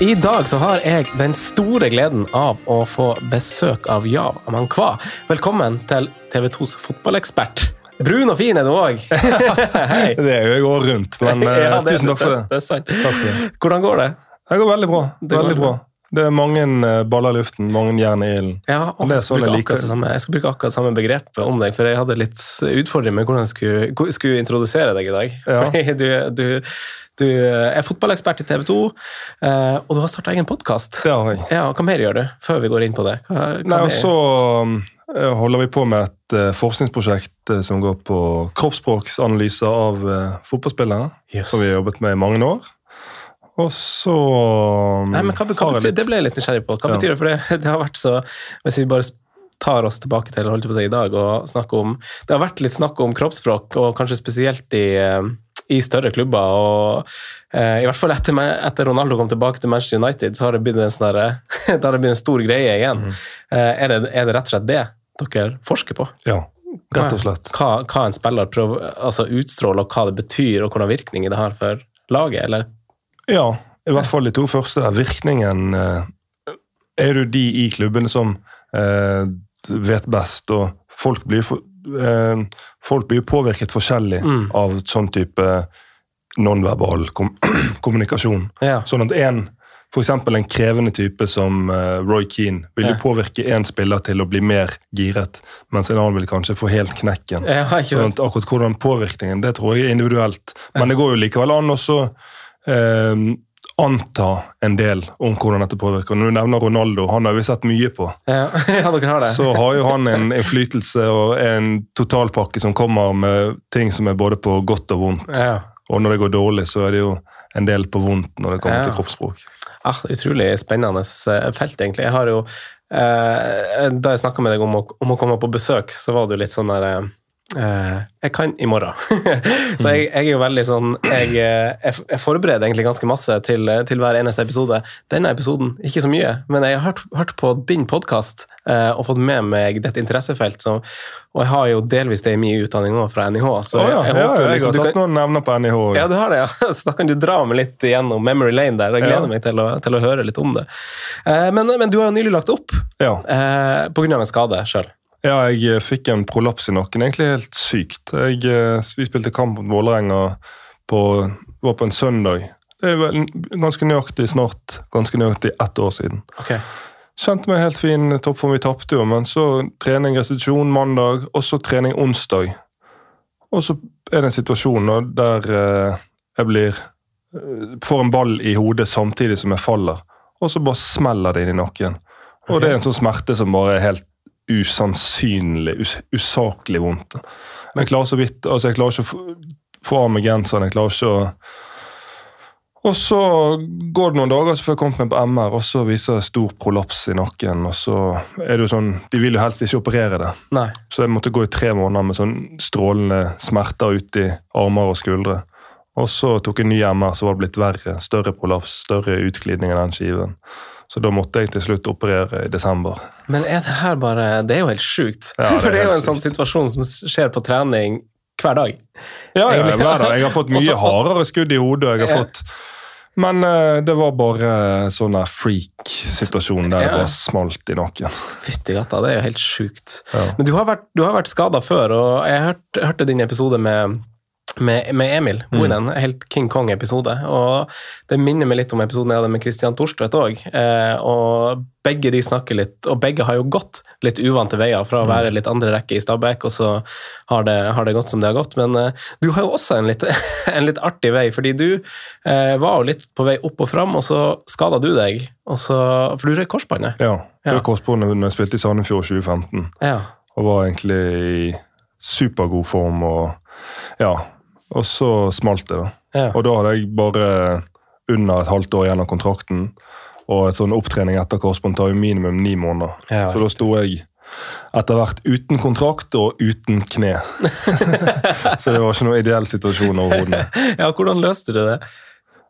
I dag så har jeg den store gleden av å få besøk av Jav Amankwa. Velkommen til TV2s fotballekspert. Brun og fin er du òg. Det er jo jeg òg rundt, men eh, Ja, det- tusen takk for det. Det sant. Takk for det. Hvordan går det? Det går veldig bra. Det går veldig bra. bra. Det er mange eh, baller i luften, mange jern i ilden. Ja, og jeg, skal sånn bruke akkurat det samme. jeg skal bruke akkurat samme begrep om deg, for jeg hadde litt utfordring med hvordan jeg skulle, skulle introdusere deg i dag. Ja. Fordi du, du, du er fotballekspert i TV 2, eh, og du har starta egen podkast. Ja. Ja, hva mer gjør du, før vi går inn på det? Hva, hva Nei, og så eh, holder vi på med et eh, forskningsprosjekt eh, som går på kroppsspråksanalyser av eh, fotballspillere. yes. Som vi har jobbet med i mange år. Og så Nei, men hva, hva betyr, Det ble jeg litt nysgjerrig på. Hva Ja. betyr det? For det, det har vært så Hvis vi bare tar oss tilbake til holdt på å i dag og snakker om Det har vært litt snakk om kroppsspråk, og kanskje spesielt i, eh, i større klubber. og eh, I hvert fall etter, etter Ronaldo kom tilbake til Manchester United, så har det blitt en, sånne... det har det blitt en stor greie igjen. Mm. Eh, er, det, er det rett og slett det dere forsker på? Ja, rett og slett. Hva, hva en spiller prøver, altså utstråler, og hva det betyr, og hvordan virkning det har for laget? eller? Ja, i hvert fall de to første der. Virkningen eh, er jo de i klubbene som eh, vet best, og folk blir, for, eh, folk blir påvirket forskjellig Mm. av sånn type nonverbal kom kommunikasjon. Ja. Sånn at en, eksempel en krevende type som eh, Roy Keane vil Ja. påvirke en spiller til å bli mer giret, mens en annen vil kanskje få helt knekken. Ja, Sånn at akkurat hvordan påvirkningen, det tror jeg er individuelt. Men det går jo likevel an også eh, anta en del om hvordan dette påvirker. Når du nevner Ronaldo, han har vi sett mye på. Ja, ja, dere har det. Så har jo han en innflytelse og en totalpakke som kommer med ting som er både på godt og vondt. Ja. Og når det går dårlig, så er det jo en del på vondt når det kommer Ja. til kroppsspråk. Ah, utrolig spennende eh, felt, egentlig. Jeg har jo, eh, da jeg snakka med deg om å, om å komme på besøk, så var jo litt sånn der eh, eh, Jeg kan i morgen. så jeg, jeg er jo veldig sånn jeg, eh, jeg, forbereder egentlig ganske masse til, til hver eneste episode. Denne episoden ikke så mye, men jeg har hørt, hørt på din podkast uh, og fått med meg ditt interessefelt. Så, og jeg har jo delvis det i min utdanning òg, fra NIH. Så ja, jeg, ja, håper jo jeg liksom har tatt noen nevner på NIH. ja, du har det, ja. Så da kan du dra meg litt gjennom memory lane der. Jeg gleder Ja. meg til å, til å høre litt om det. Uh, men, men du har jo nylig lagt opp Ja. eh, pga. en skade sjøl. Ja, jeg eh, fikk en prolaps i nakken. Egentlig helt sykt. Jeg, eh, vi spilte kamp mot Vålerenga på, var på en søndag. Det er vel ganske nøyaktig snart ganske nøyaktig ett år siden. Okay. Kjente meg helt fin toppform. Vi tapte jo, men så trening, restitusjon mandag, og så trening onsdag. Og så er det en situasjon der eh, jeg blir får en ball i hodet samtidig som jeg faller, og så bare smeller det inn i nakken. Og det er en sånn smerte som bare er helt usannsynlig, us usaklig vondt. Jeg klarer så vidt, altså jeg klarer ikke å få- av meg genseren, jeg klarer ikke å og så går det noen dager så får jeg kommet meg på MR, og så viser jeg stor prolaps i nakken. og så er det jo sånn, De vil jo helst ikke operere det, Nei. så jeg måtte gå i tre måneder med sånn strålende smerter ut i armer og skuldre. Og så tok jeg ny MR, så var det blitt verre. Større prolaps, større utglidning av den skiven. Så da måtte jeg til slutt operere i desember. Men er det her bare Det er jo helt sjukt. Ja, det For det er jo en sånn situasjon som skjer på trening hver dag. Ja, ja, hver dag. Jeg har fått mye Også- hardere skudd i hodet. jeg har Ja. fått... Men eh, det var bare sånn freak-situasjon der det Ja. bare smalt i nakken. Fytti gata, det er jo helt sjukt. Ja. Men du har vært, du har vært skada før, og jeg hørte, hørte din episode med, med, med Emil Bohinen. Mm. Helt King Kong-episode. Og det minner meg litt om episoden jeg hadde med Christian Thorstvedt òg. Eh, og begge de snakker litt, og begge har jo gått litt uvante veier fra å være litt andre rekke i Stabæk, og så har det, har det gått som det har gått. Men eh, du har jo også en litt, en litt artig vei, fordi du eh, var jo litt på vei opp og fram, og så skada du deg. Så, for du røyk korsbåndet. Ja, Ja. var korsbåndet når jeg spilte i Sandefjord 2015. Ja. Og var egentlig i supergod form. og ja, og så smalt det, da. Ja. Og da hadde jeg bare under et halvt år igjen av kontrakten. Og et sånn opptrening etter korsbånd tar jo minimum ni måneder. Ja. Så da sto jeg etter hvert uten kontrakt og uten kne. så det var ikke noen ideell situasjon overhodet. ja, hvordan løste du det?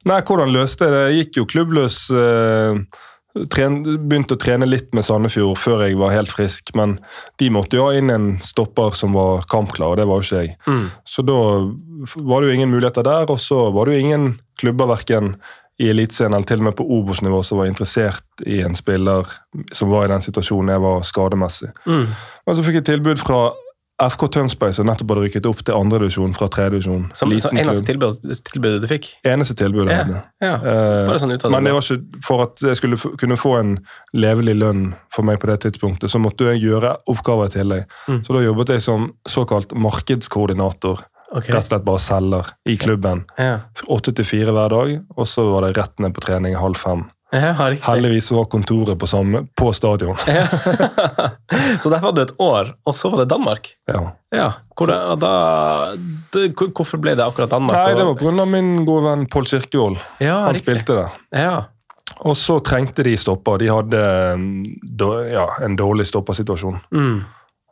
Nei, hvordan løste jeg det? Jeg gikk jo klubbløs. Eh, tren, begynte å trene litt med Sandefjord før jeg var helt frisk, men de måtte jo ha inn en stopper som var kampklar, og det var jo ikke jeg. Mm. Så da var det jo ingen muligheter der, og så var det jo ingen klubber verken i Eliteserien eller til og med på Obos-nivå som var interessert i en spiller som var i den situasjonen jeg var skademessig. Mm. Men så fikk jeg tilbud fra FK Tønsberg, som nettopp hadde rykket opp til andredivisjon fra tredjedivisjon. Eneste tilbud, tilbudet du fikk? Eneste tilbudet jeg hadde. Ja, Eh, bare sånn Men det. var ikke for at jeg skulle kunne få en levelig lønn for meg på det tidspunktet, så måtte jeg gjøre oppgaver i tillegg. Mm. Så da jobbet jeg som såkalt markedskoordinator. Okay. Rett og slett bare selger i klubben. Ja. Åtte til fire hver dag, og så var det rett ned på trening halv fem. Ja. Heldigvis var kontoret på, samme, på stadion. Ja. så der var du et år, og så var det Danmark? Ja. Ja. Hvor, da, det, hvorfor ble det akkurat Danmark? Nei, det var pga. min gode venn Pål Kirkevold. ja, Han riktig. spilte der. Ja. Og så trengte de stopper. De hadde mm, ja, en dårlig stoppersituasjon. Mm.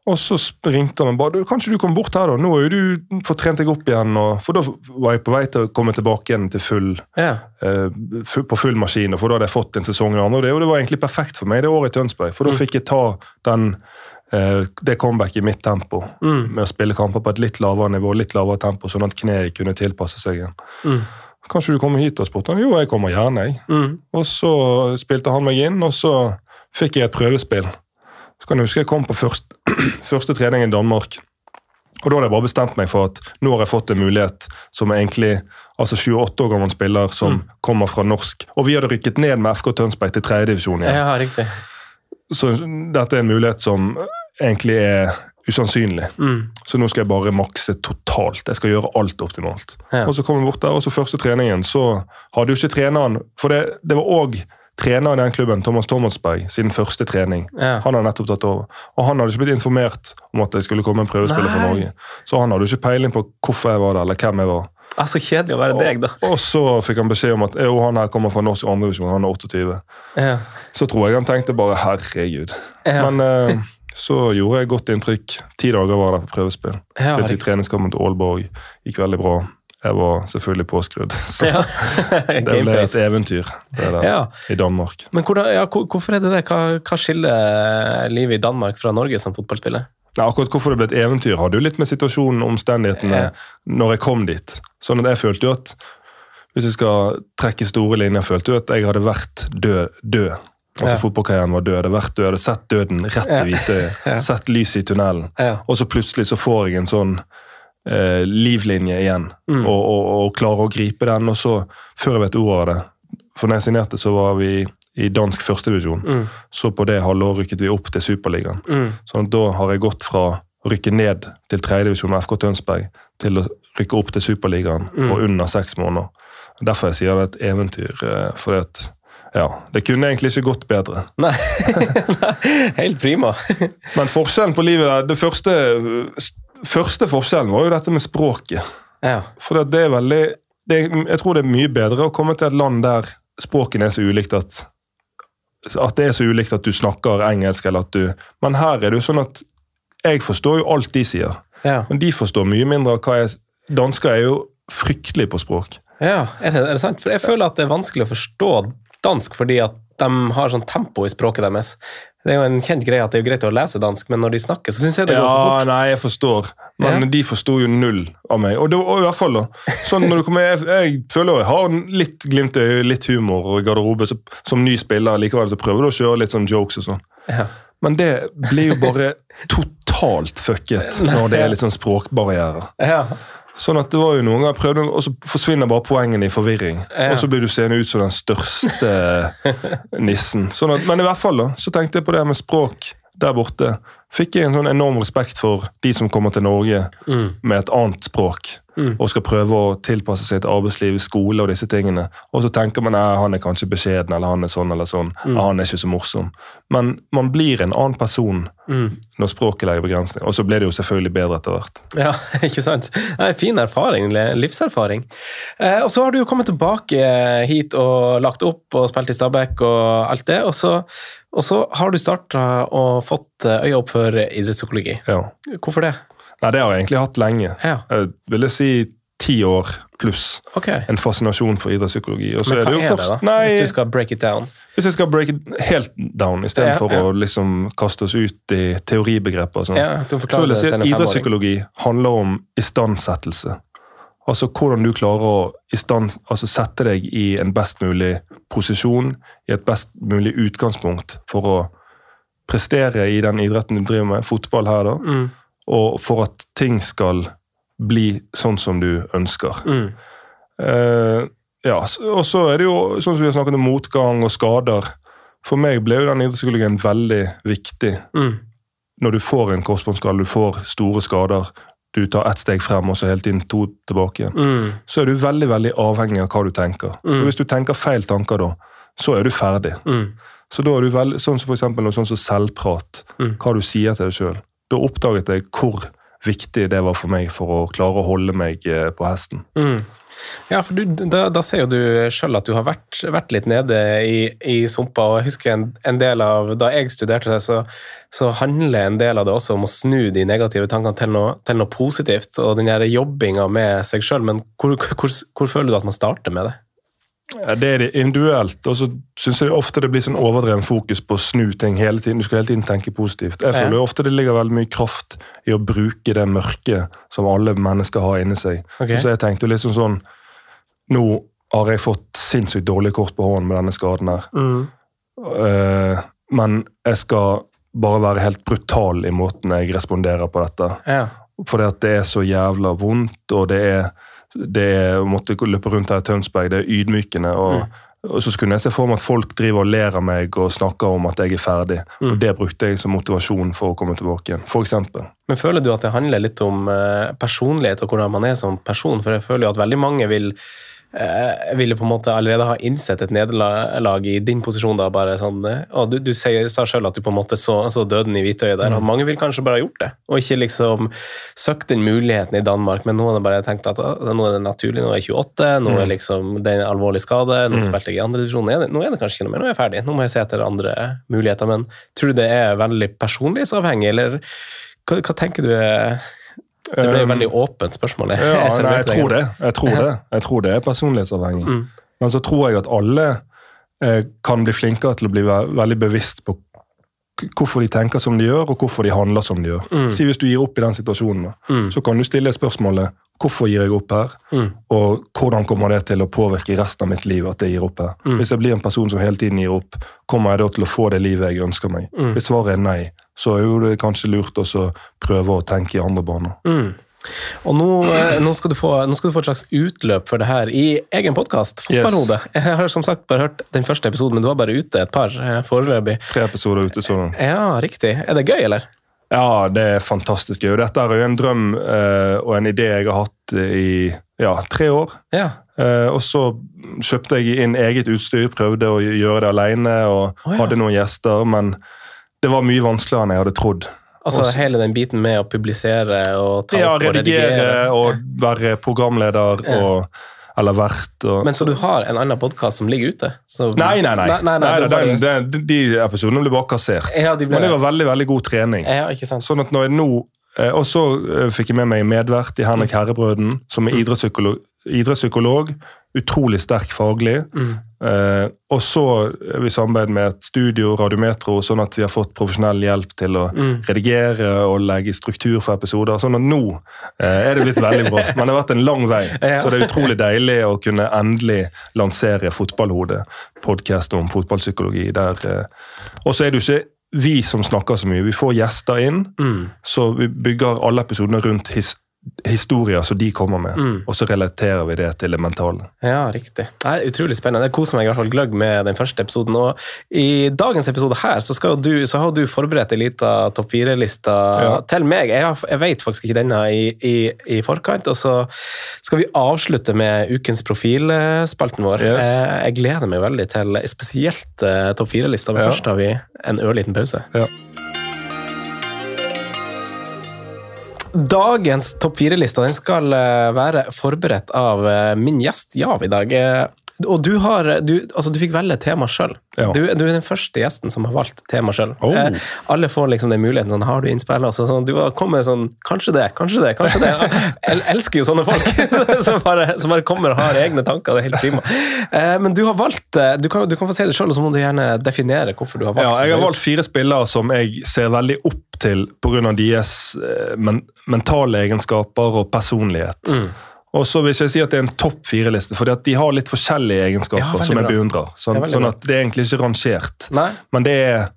Og så springte han og bare du, 'Kanskje du kom bort her, da? Nå har jo du fått trent deg opp igjen.' Og, for da var jeg på vei til å komme tilbake igjen til full, ja. uh, full på full maskin. og For da hadde jeg fått en sesong i andre, og det, og det var egentlig perfekt for meg det året i Tønsberg. For da Mm. fikk jeg ta den, uh, det comeback i mitt tempo. Mm. Med å spille kamper på et litt lavere nivå, litt lavere tempo, sånn at kneet kunne tilpasse seg igjen. Mm. 'Kanskje du kommer hit?' og spurte han. 'Jo, jeg kommer gjerne', jeg. Mm. Og så spilte han meg inn, og så fikk jeg et prøvespill. Så kan jeg huske jeg kom på først, første trening i Danmark. Og da hadde jeg bare bestemt meg for at nå har jeg fått en mulighet som er egentlig altså 28 år gammel spiller som Mm. kommer fra norsk. Og vi hadde rykket ned med FK Tønsberg til tredjedivisjon igjen. ja, riktig. Så dette er en mulighet som egentlig er usannsynlig. Mm. Så nå skal jeg bare makse totalt. Jeg skal gjøre alt optimalt. Ja. Og så kom jeg bort der, og så første treningen så hadde jo ikke treneren For det, det var òg treneren i den klubben, Thomas Thomasberg, siden første trening. Ja. Han har nettopp tatt over. Og han hadde ikke blitt informert om at det skulle komme en prøvespiller fra Norge. Så han hadde ikke peiling på hvorfor jeg var der, eller hvem jeg var. Altså, så kjedelig å være deg, da. Og så fikk han beskjed om at jo, han her kommer fra norsk andredivisjon, han er 28. Ja. Så tror jeg han tenkte bare herregud. Ja. Men eh, så gjorde jeg godt inntrykk. Ti dager var jeg der på prøvespill. Ja, Spilte i treningskamp mot Aalborg. Gikk veldig bra. Jeg var selvfølgelig påskrudd. Så Ja. det ble et eventyr det der, Ja. i Danmark. Men hvordan, ja, hvorfor er det det? Hva, hva skiller livet i Danmark fra Norge som fotballspiller? Akkurat Hvorfor det ble et eventyr, hadde jo litt med situasjonen og omstendighetene når jeg kom dit. Sånn at jeg følte jo at Hvis jeg skal trekke store linjer, følte jo at jeg hadde vært død. død. Altså Ja. Fotballkarrieren var død. Jeg hadde vært død, jeg hadde sett døden rett i hvitøyet. Ja. Sett lyset i tunnelen. Ja. Og så plutselig så får jeg en sånn eh, livlinje igjen, Mm. og, og, og klare å gripe den. Og så, før jeg vet ordet av det For når jeg signerte, så var vi i dansk førstedivisjon. Mm. Så på det halvåret rykket vi opp til Superligaen. Mm. At da har jeg gått fra å rykke ned til tredjedivisjon med FK Tønsberg til å rykke opp til Superligaen Mm. på under seks måneder. Derfor jeg sier det er et eventyr. eh, For at, ja, det kunne egentlig ikke gått bedre. Nei. Helt prima. Men forskjellen på livet der, det første, første forskjellen var jo dette med språket. Ja. For det er veldig det, Jeg tror det er mye bedre å komme til et land der språkene er så ulikt at at det er så ulikt at du snakker engelsk, eller at du Men her er det jo sånn at jeg forstår jo alt de sier, Ja. men de forstår mye mindre av hva jeg Dansker er jo fryktelig på språk. ja. Er, det, er det sant? For jeg føler at det er vanskelig å forstå dansk fordi at de har sånn tempo i språket deres. Det er jo en kjent greie at det er greit å lese dansk, men når de snakker, så syns jeg det går for Ja, fort. nei, jeg forstår, men Ja. de forsto jo null av meg. Og, det, og i hvert fall da, sånn når du kommer, jeg, jeg føler jeg har litt glimt i litt humor og i garderobe, så, som ny spiller likevel, så prøver du å kjøre litt sånn jokes og sånn. Ja. Men det blir jo bare totalt fucket når det er litt sånn språkbarrierer. Ja. Sånn at det var jo noen ganger prøvde, og så forsvinner bare poengene i forvirring. Ja. Og så blir du seende ut som den største nissen. Sånn at, men i hvert fall da, så tenkte jeg på det med språk der borte. Fikk jeg en sånn enorm respekt for de som kommer til Norge Mm. med et annet språk. Mm. Og skal prøve å tilpasse seg til arbeidsliv, skole og disse tingene. Og så tenker man at han er kanskje beskjeden, eller han er sånn eller sånn. Mm. Han er ikke så morsom. Men man blir en annen person Mm. når språket legger begrensninger. Og så ble det jo selvfølgelig bedre etter hvert. Ja, ikke sant? Det er en fin erfaring, livserfaring. Eh, og så har du jo kommet tilbake hit og lagt opp og spilt i Stabæk og alt det. Og så, og så har du starta og fått øye opp for idrettspsykologi. Ja. Hvorfor det? Nei, det har jeg egentlig hatt lenge. Ja, Jeg ville si ti år pluss. ok. En fascinasjon for idrettspsykologi. Og så Men er hva det er det, da? Nei, Hvis du skal break it down. hvis jeg skal break it helt down istedenfor Ja, ja. å liksom kaste oss ut i teoribegreper og sånn. Ja, Så vil jeg si at. Idrettspsykologi handler om istandsettelse. Altså hvordan du klarer å stand, altså sette deg i en best mulig posisjon, i et best mulig utgangspunkt for å prestere i den idretten du driver med, fotball her, da, Mm. og for at ting skal bli sånn som du ønsker. Mm. Eh, ja, og så er det jo sånn som vi har snakket om motgang og skader. For meg ble jo den idrettspsykologen veldig viktig Mm. når du får en korsbåndskade, du får store skader, du tar ett steg frem og så hele tiden to tilbake igjen, Mm. så er du veldig veldig avhengig av hva du tenker. Mm. For Hvis du tenker feil tanker da, så er du ferdig. Mm. Så da er du veldig, sånn som for noe sånn som selvprat, Mm. hva du sier til deg sjøl. Da oppdaget jeg hvor viktig det var for meg for å klare å holde meg eh, på hesten. Mm. Ja, for du, da, da ser jo du sjøl at du har vært, vært litt nede i, i sumpa. og jeg husker en, en del av, Da jeg studerte det, så, så handler en del av det også om å snu de negative tankene til noe, til noe positivt. Og den jobbinga med seg sjøl. Men hvor, hvor, hvor føler du at man starter med det? Ja, det er det individuelt, og så syns jeg ofte det blir sånn overdreven fokus på å snu ting hele tiden. Du skal hele tiden tenke positivt. Jeg føler jo ofte det ligger veldig mye kraft i å bruke det mørket som alle mennesker har inni seg. Okay. Så jeg tenkte litt sånn sånn Nå har jeg fått sinnssykt dårlig kort på hånden med denne skaden her. Mm. Uh, men jeg skal bare være helt brutal i måten jeg responderer på dette. Ja. Fordi at det er så jævla vondt, og det er, det er å måtte løpe rundt her i Tønsberg, det er ydmykende. Og, og så skulle jeg se for meg at folk driver og ler av meg og snakker om at jeg er ferdig. Mm. Og Det brukte jeg som motivasjon for å komme tilbake igjen, eksempel. Men føler du at det handler litt om eh, personlighet og hvordan man er som person? For jeg føler jo at veldig mange vil eh, ville på en måte allerede ha innsett et nederlag i din posisjon. da, bare sånn, eh, og Du, du sier, sa selv at du på en måte så, så døden i hvitøyet der. og Mange vil kanskje bare ha gjort det, og ikke liksom søkt den muligheten i Danmark. Men nå har bare tenkt at ah, nå er det naturlig, nå er jeg 28, nå er liksom, det er en alvorlig skade, nå spilte jeg i andre divisjon, nå nå er det kanskje ikke noe mer, nå er jeg ferdig. Nå må jeg se etter andre muligheter. Men tror du det er veldig personlighetsavhengig, eller hva, hva tenker du? er det ble et Um, veldig åpent spørsmål. Ja, nei, jeg tror det. Jeg tror det. Jeg tror det er personlighetsavhengig. Mm. Men så tror jeg at alle eh, kan bli flinkere til å bli ve veldig bevisst på hvorfor de tenker som de gjør, og hvorfor de handler som de gjør. Mm. Si Hvis du gir opp i den situasjonen, Mm. så kan du stille spørsmålet hvorfor gir jeg opp her, Mm. og hvordan kommer det til å påvirke resten av mitt liv at jeg gir opp her. Mm. Hvis jeg blir en person som hele tiden gir opp, kommer jeg da til å få det livet jeg ønsker meg? Mm. Hvis svaret er nei, så er det kanskje lurt å prøve å tenke i andre baner. Mm. Og nå, eh, nå, skal du få, nå skal du få et slags utløp for det her i egen podkast, Fotballhodet. Jeg har som sagt bare hørt den første episoden, men du var bare ute et par eh, foreløpig. Tre episoder ute sånn. Ja, riktig. Er det gøy, eller? Ja, det er fantastisk gøy. Dette er jo en drøm eh, og en idé jeg har hatt i ja, tre år. Ja. Eh, og så kjøpte jeg inn eget utstyr, prøvde å gjøre det alene og oh, ja. hadde noen gjester, men det var mye vanskeligere enn jeg hadde trodd. Altså Også- hele den biten med å publisere og ta Ja, opp og redigere redigere. og være programleder Ja. og Eller vært Og, Men så du har en annen podkast som ligger ute? Så, nei, nei, nei. nei, nei, Nei, du den, den, de episodene ble bare kassert. Ja, de ble Men det var veldig veldig god trening. Ja, ikke sant. Sånn at når jeg nå eh, Og så eh, fikk jeg med meg medvert i Henrik Mm. Herrebrøden, som er idrettspsykolog. idrettspsykolog utrolig sterk faglig. Mm. Eh, og så er vi i samarbeid med et studio, Radiometro, sånn at vi har fått profesjonell hjelp til å Mm. redigere og legge struktur for episoder. Sånn at nå uh, er det blitt veldig bra. Men det har vært en lang vei, Ja. så det er utrolig deilig å kunne endelig lansere Fotballhodet, podkast om fotballpsykologi. der. uh, Og så er det jo ikke vi som snakker så mye. Vi får gjester inn, Mm. så vi bygger alle episodene rundt his historier som de kommer med. Mm. Og så relaterer vi det til det mentale. Ja, riktig. Det er utrolig spennende. Jeg koser meg i hvert fall gløgg med den første episoden. Og i dagens episode her så, du, så har du forberedt ei lita topp fire-liste Ja. til meg. Jeg, har, jeg vet faktisk ikke denne i, i, i forkant. Og så skal vi avslutte med ukens profilspalten vår. Yes. Jeg, Jeg gleder meg veldig til spesielt eh, topp fire-lista, men Ja. først har vi en ørliten pause. Ja. Dagens topp fire-lista skal eh, være forberedt av eh, min gjest Jav i dag. Og du, har, du, altså du fikk velge tema sjøl. Ja. Du, du er den første gjesten som har valgt tema sjøl. Oh. Eh, alle får liksom den muligheten. sånn, Har du innspill? Altså, sånn, du har kommet sånn Kanskje det, kanskje det, kanskje det. Jeg elsker jo sånne folk som, bare, som bare kommer og har egne tanker. Det er helt prima. Eh, men du har valgt eh, Du kan, du kan få se det sjøl, og så må du gjerne definere hvorfor du har valgt Ja, jeg har valgt fire spillere som jeg ser veldig opp til pga. deres eh, men, mentale egenskaper og personlighet. Mm. Og så vil jeg si at det er en topp fire-liste, for de har litt forskjellige egenskaper Ja, som jeg beundrer. Sånn, Ja, sånn at det er egentlig ikke rangert. Nei? Men det er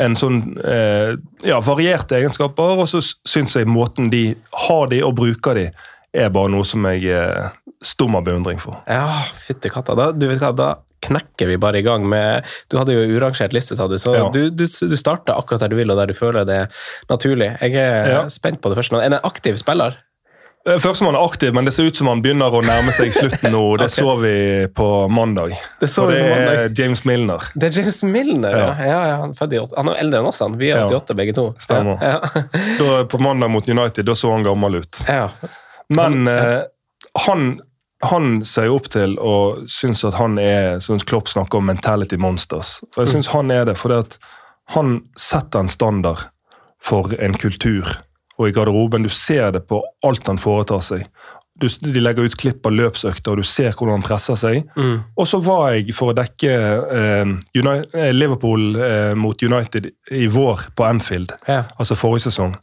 en sånn eh, ja, varierte egenskaper, og så syns jeg måten de har de og bruker de, er bare noe som jeg eh, stum av beundring for. Ja, fytti katta. Da, du vet hva, da knekker vi bare i gang med Du hadde jo urangert liste, sa du, så Ja. du, du, du starter akkurat der du vil, og der du føler det er naturlig. Jeg er spent på det første. Er det en aktiv spiller? Eh, Førstemann er aktiv, men det ser ut som han begynner å nærme seg slutten nå. Det okay. så vi på mandag. Det så og det er James Milner. Det er James Milner, ja. Ja. ja, han, er han er eldre enn oss, han. Vi er Ja. 88 begge to. Stemmer. Ja. Da, på mandag mot United, da så han gammel ut. Ja. Men eh, han, han ser jo opp til og syns at han er synes Klopp snakker om mentality monsters. Og jeg syns han er det, for han setter en standard for en kultur. Og i garderoben, du ser det på alt han foretar seg. Du, de legger ut klipp av løpsøkter, og du ser hvordan han presser seg. Mm. Og så var jeg for å dekke eh, Uni- eh, Liverpool eh, mot United i vår på Anfield ja. altså forrige sesong,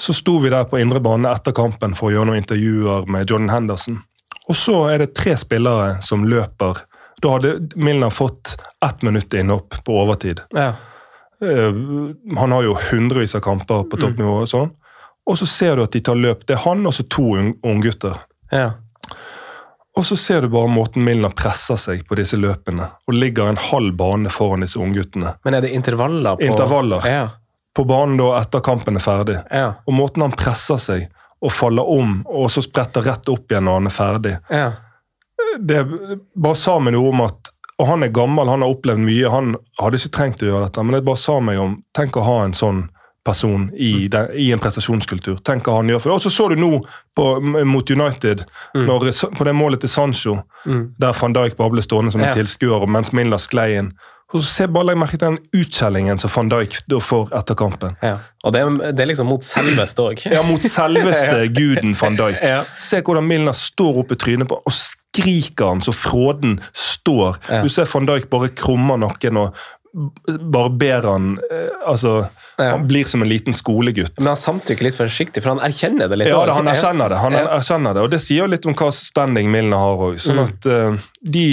så sto vi der på indre bane etter kampen for å gjøre noen intervjuer med Jordan Henderson. Og så er det tre spillere som løper. Da hadde Milner fått ett minutt innhopp på overtid. ja. Eh, Han har jo hundrevis av kamper på toppnivå. og sånn. Og så ser du at de tar løp. Det er han og så to ung- unggutter. ja. Og så ser du bare måten Milner presser seg på disse løpene, og ligger en halv bane foran disse ungguttene. Men er det intervaller på Intervaller. Ja. På banen da etter kampen er ferdig. Ja. Og måten han presser seg og faller om, og så spretter rett opp igjen når han er ferdig. ja. Det bare sa meg noe om at Og han er gammel, han har opplevd mye. Han hadde ikke trengt å gjøre dette, men det bare sa meg om Tenk å ha en sånn person i, den, i en prestasjonskultur. Tenk hva han gjør for det. Og så så du nå på, mot United, når, på det målet til Sancho, Mm. der van Dijk bare ble stående som en Ja. tilskuer mens Miller sklei inn. Og så ser bare Legg merke til den utskjellingen som van Dijk da får etter kampen. ja. Og det det er liksom mot selveste òg. Ja, mot selveste guden van Dijk. Ja. Se hvordan Milner står oppe i trynet på og skriker han så fråden står. Ja. Du ser van Dijk bare krummer nakken og bare ber han eh, Altså, Ja. Han blir som en liten skolegutt. Men han samtykker litt forsiktig, for han erkjenner det litt. Ja, da, han erkjenner det, han erkjenner det, og det sier jo litt om hva standing Milner har òg. Sånn Mm. at eh, de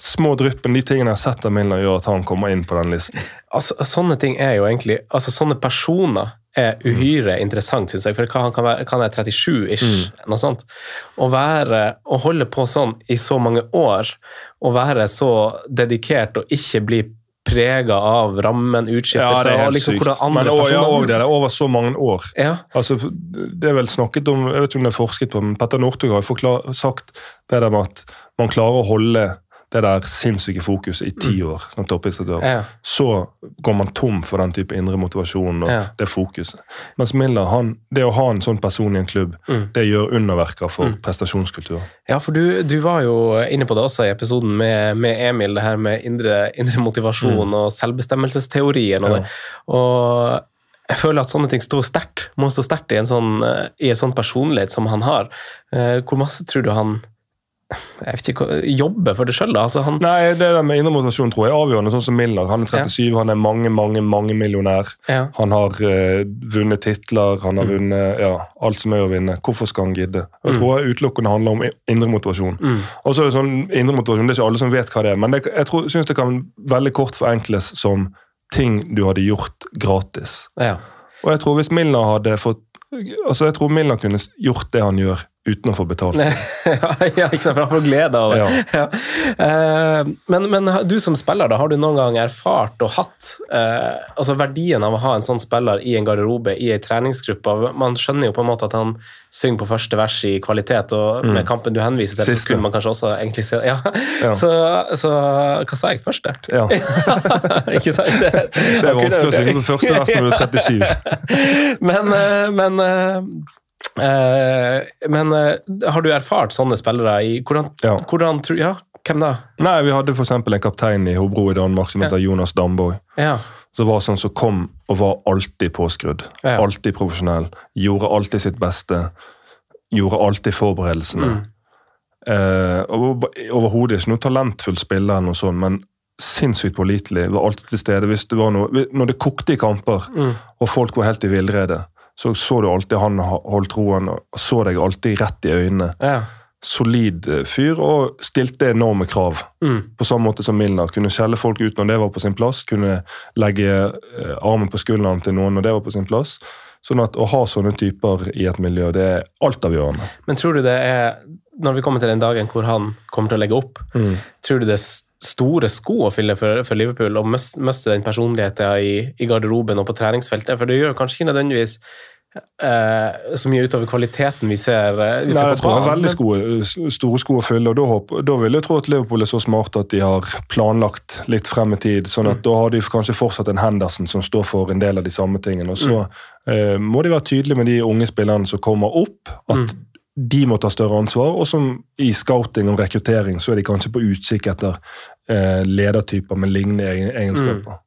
små dryppene, de tingene jeg har sett av Milner, gjør at han kommer inn på den listen. Altså, sånne ting er jo egentlig altså Sånne personer er uhyre interessant, syns jeg. For hva- han kan være, kan være 37-ish, noe sånt. Å være Å holde på sånn i så mange år, å være så dedikert og ikke bli prega av rammen, utskiftelse og liksom hvordan andre Men også, ja, personer- og det er over så mange år. Ja, Altså, det er vel snakket om, jeg vet ikke om det er forsket på, men Petter Northug har jo sagt det der med at man klarer å holde det der sinnssyke fokuset i ti år som toppidrettsutøver. ja, Så går man tom for den type indre motivasjon og Ja. det fokuset. Mens Miller, han, det å ha en sånn person i en klubb, Mm. det gjør underverker for Mm. prestasjonskultur. ja for du, du var jo inne på det også i episoden med, med Emil, det her med indre, indre motivasjon og selvbestemmelsesteorien. Og, Ja. det. og jeg føler at sånne ting står sterkt, må stå sterkt i en sånn, i en sånn personlighet som han har. Eh, Hvor masse tror du han jeg vet ikke, jobber for det sjøl, da? Altså, han, Nei, det der med indre motivasjon tror jeg er avgjørende, sånn som Miller. Han er 37, han er mange, mange, mange millionær. ja, Han har uh, vunnet titler, han har Mm. vunnet ja, alt som er å vinne. Hvorfor skal han gidde? Jeg Mm. tror jeg utelukkende handler om indre motivasjon. mm, Og så er det sånn indre motivasjon, det er ikke alle som vet hva det er, men det, jeg syns det kan veldig kort forenkles som ting du hadde gjort gratis. ja. Og jeg tror hvis Milner hadde fått altså jeg tror Milner kunne gjort det han gjør, uten å få betalt. ja, ikke sant, for han får glede av det. Ja. Ja. Eh, men, men du som spiller, da, har du noen gang erfart og hatt eh, altså verdien av å ha en sånn spiller i en garderobe, i en treningsgruppe? Man skjønner jo på en måte at han synger på første vers i kvalitet, og med kampen du henviser til, så Mm. Skulle man kanskje også egentlig se ja. Så, så hva sa jeg først der? Ja. ikke sant? Det, Det er vanskelig å synge på første vers når du er 37. men, eh, men eh, men eh, har du erfart sånne spillere i Hvordan, Ja. hvordan tror Ja, hvem da? Nei, Vi hadde f.eks. en kaptein i Hobro i Danmark som heter Jonas Damborg. Ja. som var sånn som kom og var alltid påskrudd. Ja. Alltid profesjonell. Gjorde alltid sitt beste. Gjorde alltid forberedelsene. Mm. Eh, Overhodet ikke noe talentfull spiller, eller noe sånt, men sinnssykt pålitelig. Var alltid til stede hvis det var noe Når det kokte i kamper, Mm. og folk var helt i villrede, så så du alltid han holdt roen og så deg alltid rett i øynene. Ja. solid eh, fyr og stilte enorme krav. Mm. På samme måte som Milner. Kunne skjelle folk ut når det var på sin plass. Kunne legge eh, armen på skulderen til noen når det var på sin plass. Sånn at Å ha sånne typer i et miljø, det er altavgjørende. Men tror du det er, når vi kommer til den dagen hvor han kommer til å legge opp, Mm. tror du det er store sko å fylle for, for Liverpool å mis- miste den personligheten i, i garderoben og på treningsfeltet? For det gjør kanskje ikke nødvendigvis eh, så mye utover kvaliteten vi ser, eh, vi Nei, ser jeg på tror det er veldig sko, store sko å fylle, og da, håper, da vil jeg tro at Liverpool er så smart at de har planlagt litt frem i tid. sånn at Da har de kanskje fortsatt en Henderson som står for en del av de samme tingene. og Så eh, må de være tydelige med de unge spillerne som kommer opp, at de må ta større ansvar. Og som i scouting og rekruttering så er de kanskje på utkikk etter eh, ledertyper med lignende egen- egenskaper.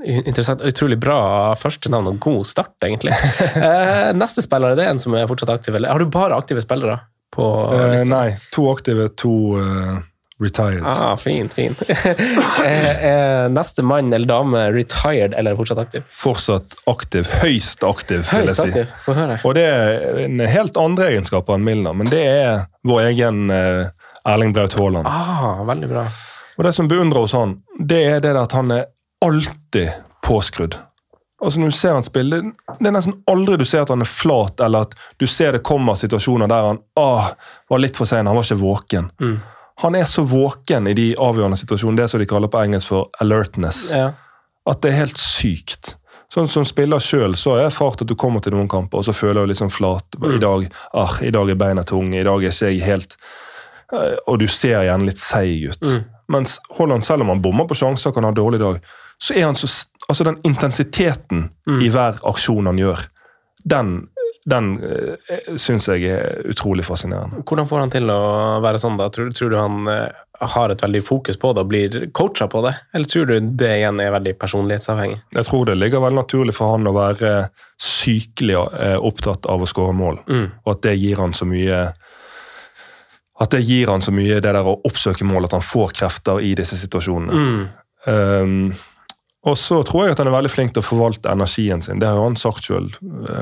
Interessant. Utrolig bra første navn og god start, egentlig. Eh, neste spiller, er det en som er fortsatt aktiv? Eller har du bare aktive spillere på Eh, nei, to aktive, to eh, retired. Ah, fint, fint. er, er neste mann eller dame retired eller fortsatt aktiv? Fortsatt aktiv. Høyst aktiv, vil jeg Høyst si. aktiv. Få høre. Og det er en helt andre egenskaper enn Milner, men det er vår egen eh, Erling Braut Haaland. Ah, veldig bra. Og det som beundrer hos han, det er det at han er alltid påskrudd. Altså når du ser han spille, Det er nesten aldri du ser at han er flat, eller at du ser det kommer situasjoner der han ah, var litt for sein, han var ikke våken. Mm. Han er så våken i de avgjørende situasjonene, det som de kaller på engelsk for alertness, Ja. at det er helt sykt. Sånn Som spiller sjøl så har jeg erfart at du kommer til noen kamper og så føler du liksom flat. I dag ah, i dag er beina tunge, i dag er ikke jeg helt eh, Og du ser igjen litt seig ut. Mm. Mens Holland, selv om han bommer på sjanser kan ha en dårlig dag, så er han så Altså den intensiteten Mm. i hver aksjon han gjør, den, den uh, syns jeg er utrolig fascinerende. Hvordan får han til å være sånn, da? Tror, tror du han eh, har et veldig fokus på det og blir coacha på det? Eller tror du det igjen er veldig personlighetsavhengig? Jeg tror det ligger veldig naturlig for han å være sykelig eh, opptatt av å skåre mål. Mm. og at det gir han så mye at det gir han så mye det der å oppsøke mål, at han får krefter i disse situasjonene. Mm. Um, og så tror jeg at han er veldig flink til å forvalte energien sin. Det har han sagt sjøl.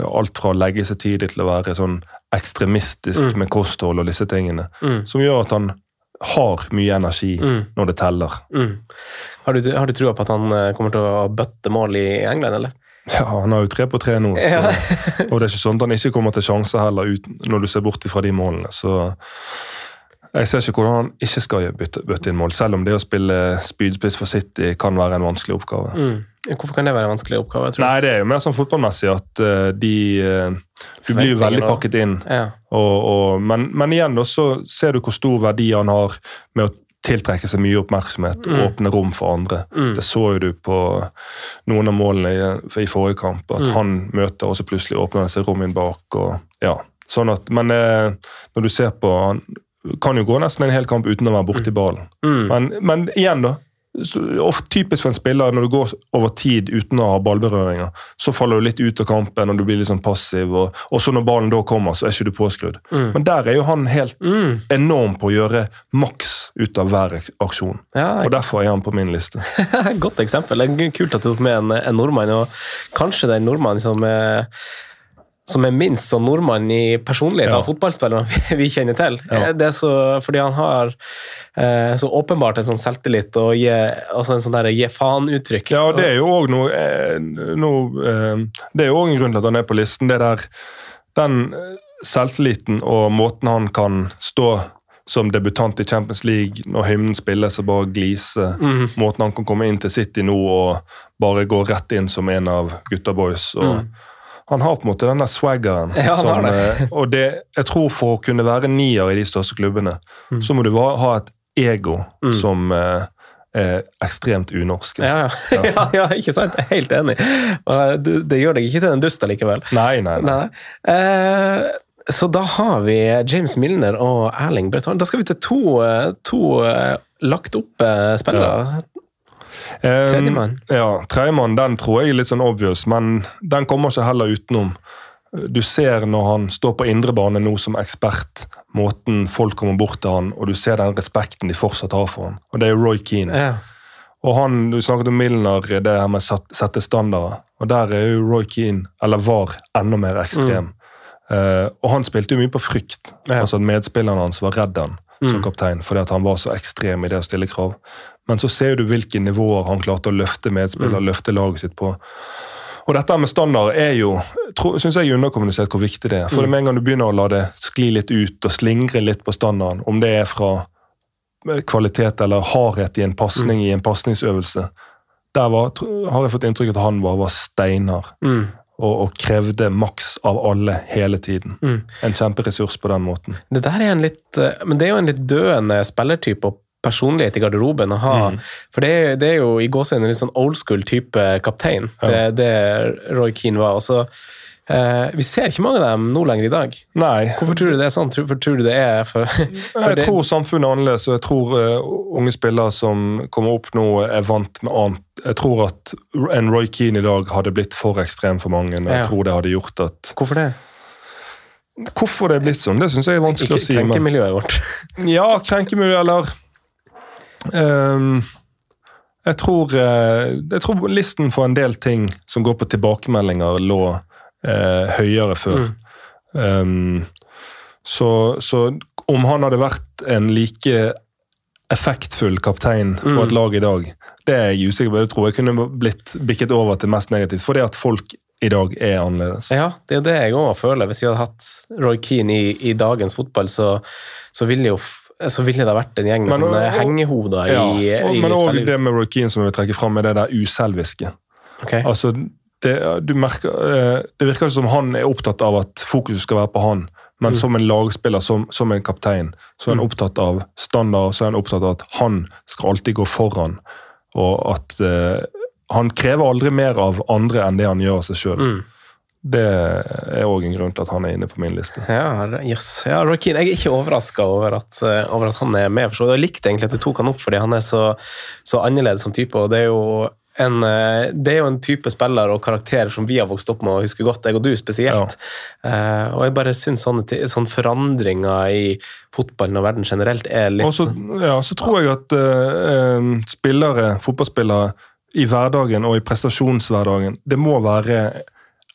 Alt fra å legge seg tidlig til å være sånn ekstremistisk Mm. med kosthold og disse tingene. Mm. Som gjør at han har mye energi Mm. når det teller. Mm. Har du, har du trua på at han eh, kommer til å bøtte mål i England, eller? Ja, Han har jo tre på tre nå, så, Ja. og det er ikke sånn at han ikke kommer til sjanser heller ut, når du ser bort fra de målene. Så jeg ser ikke hvordan han ikke skal bytte, bytte inn mål, selv om det å spille spydspiss for City kan være en vanskelig oppgave. Mm. Hvorfor kan det være en vanskelig oppgave? tror? Nei, det er jo mer sånn fotballmessig at uh, de uh, Du blir jo veldig pakket inn. Ja. Og, og, men, men igjen da, så ser du hvor stor verdi han har med å tiltrekke seg mye oppmerksomhet og Mm. åpne rom for andre. Mm. Det så jo du på noen av målene i, i forrige kamp, at Mm. han møter, og så plutselig åpner det seg rom inn bak. og ja, sånn at, Men eh, når du ser på Han kan jo gå nesten en hel kamp uten å være borti ballen. Mm. Men, men igjen, da. Ofte typisk for en spiller når du går over tid uten å ha ballberøringer, så faller du litt ut av kampen og du blir litt sånn passiv. Og, så når ballen da kommer, så er ikke du påskrudd. Mm. Men der er jo han helt Mm. enorm på å gjøre maks ut av hver aksjon. Ja, Og derfor er han på min liste. Godt eksempel. Det er kult at du tok med en, en nordmann, og kanskje det er en nordmann som er, som er minst sånn nordmann i personlighet Ja. av fotballspillere vi, kjenner til. Ja. Det er så, fordi han har eh, så åpenbart en sånn selvtillit og gi, altså en sånn der gi faen-uttrykk. Ja, og det er jo òg noe, eh, noe eh, Det er jo òg en grunn til at han er på listen. Det der, Den eh, selvtilliten og måten han kan stå som debutant i Champions League når hymnen spilles og bare gliser. Mm. Måten han kan komme inn til City nå og bare gå rett inn som en av gutta boys. og Mm. Han har på en måte den der swaggeren. Ja, som, eh, og det, jeg tror for å kunne være nier i de største klubbene, Mm. så må du bare ha et ego Mm. som eh, er ekstremt unorsk. Ja, ja. ja, ja, ikke sant? Jeg er helt enig. Og Det, det gjør deg ikke til en dust allikevel. Nei, nei, nei. Nei. Eh, så da har vi James Milner og Erling Braut Da skal vi til to, eh, to eh, lagt opp spillere. Tredjemann. Ja, tredjemann den tror jeg er litt sånn obvious, men den kommer ikke heller utenom. Du ser når han står på indrebane nå som ekspert, måten folk kommer bort til han, og du ser den respekten de fortsatt har for han. Og det er Roy Keane. Ja. Og han, Du snakket om Milner, det her med å sette standarder. Og der er jo Roy Keane, eller var, enda mer ekstrem. Eh, og han spilte jo mye på frykt. Ja. Altså at Medspillerne hans var redd han som Mm. kaptein fordi at han var så ekstrem i det å stille krav. Men så ser du hvilke nivåer han klarte å løfte medspiller, Mm. løfte laget sitt på. Og dette med standard er jo, synes jeg er underkommunisert hvor viktig det er. For Mm. med en gang du begynner å la det skli litt ut og slingre litt på standarden, om det er fra kvalitet eller hardhet i en pasning i en pasningsøvelse, der var, har jeg fått inntrykk av at han bare var steinhard Mm. og, og krevde maks av alle hele tiden. Mm. En kjemperessurs på den måten. Det er en litt eh, Men det er jo en litt døende spillertype og personlighet i garderoben å ha. Mm. For det er, det er jo i gåsehudene en litt sånn old school type kaptein. Ja. Det, det Roy Keane var. Også, eh, Vi ser ikke mange av dem nå lenger i dag. Nei, Hvorfor tror du det er sånn? Hvorfor tror du det er for, for jeg det, tror samfunnet er annerledes, og jeg tror eh, unge spillere som kommer opp nå, er vant med annet. Jeg tror at en Roy Keane i dag hadde blitt for ekstrem for mange. og Jeg Ja. tror det hadde gjort at Hvorfor det? Hvorfor det er blitt sånn, det syns jeg er vanskelig Ikke å si. Krenkemiljøet vårt. ja, krenkemiljøet, eller ehm, jeg, tror, eh, jeg tror listen for en del ting som går på tilbakemeldinger, lå eh, høyere før. Mm. Um, så, så om han hadde vært en like effektfull kaptein for et Mm. lag i dag, det er jeg usikker på. Jeg tror jeg kunne blitt bikket over til mest negativt, fordi at folk i dag er annerledes. Ja, det er det jeg òg føler. Hvis vi hadde hatt Roy Keane i, i dagens fotball, så, så, ville jo, så ville det vært en gjeng med Men, sånne og- hengehoder Ja, i, og, i men òg det med Roy Keane som jeg vil trekke fram, er det der uselviske. Ok. Altså, det, du merker, eh, det virker ikke som han er opptatt av at fokuset skal være på han, men Mm. som en lagspiller, som, som en kaptein, så er han Mm. opptatt av standard, så er han opptatt av at han skal alltid gå foran, og at uh, han krever aldri mer av andre enn det han gjør av seg sjøl. Mm. Det er òg en grunn til at han er inne på min liste. Ja, yes. ja, Roy Jeg er ikke overraska over, eh, over at han er med. For så jeg likte egentlig at du tok han opp, fordi han er så, så annerledes som type. og det er jo en, eh, det er jo en type spiller og karakter som vi har vokst opp med og husker godt, jeg og du spesielt. Eh, og jeg bare syns sånne, sånne forandringer i fotballen og verden generelt er litt Også, ja, så tror jeg at eh, spillere, fotballspillere i hverdagen og i prestasjonshverdagen, det må være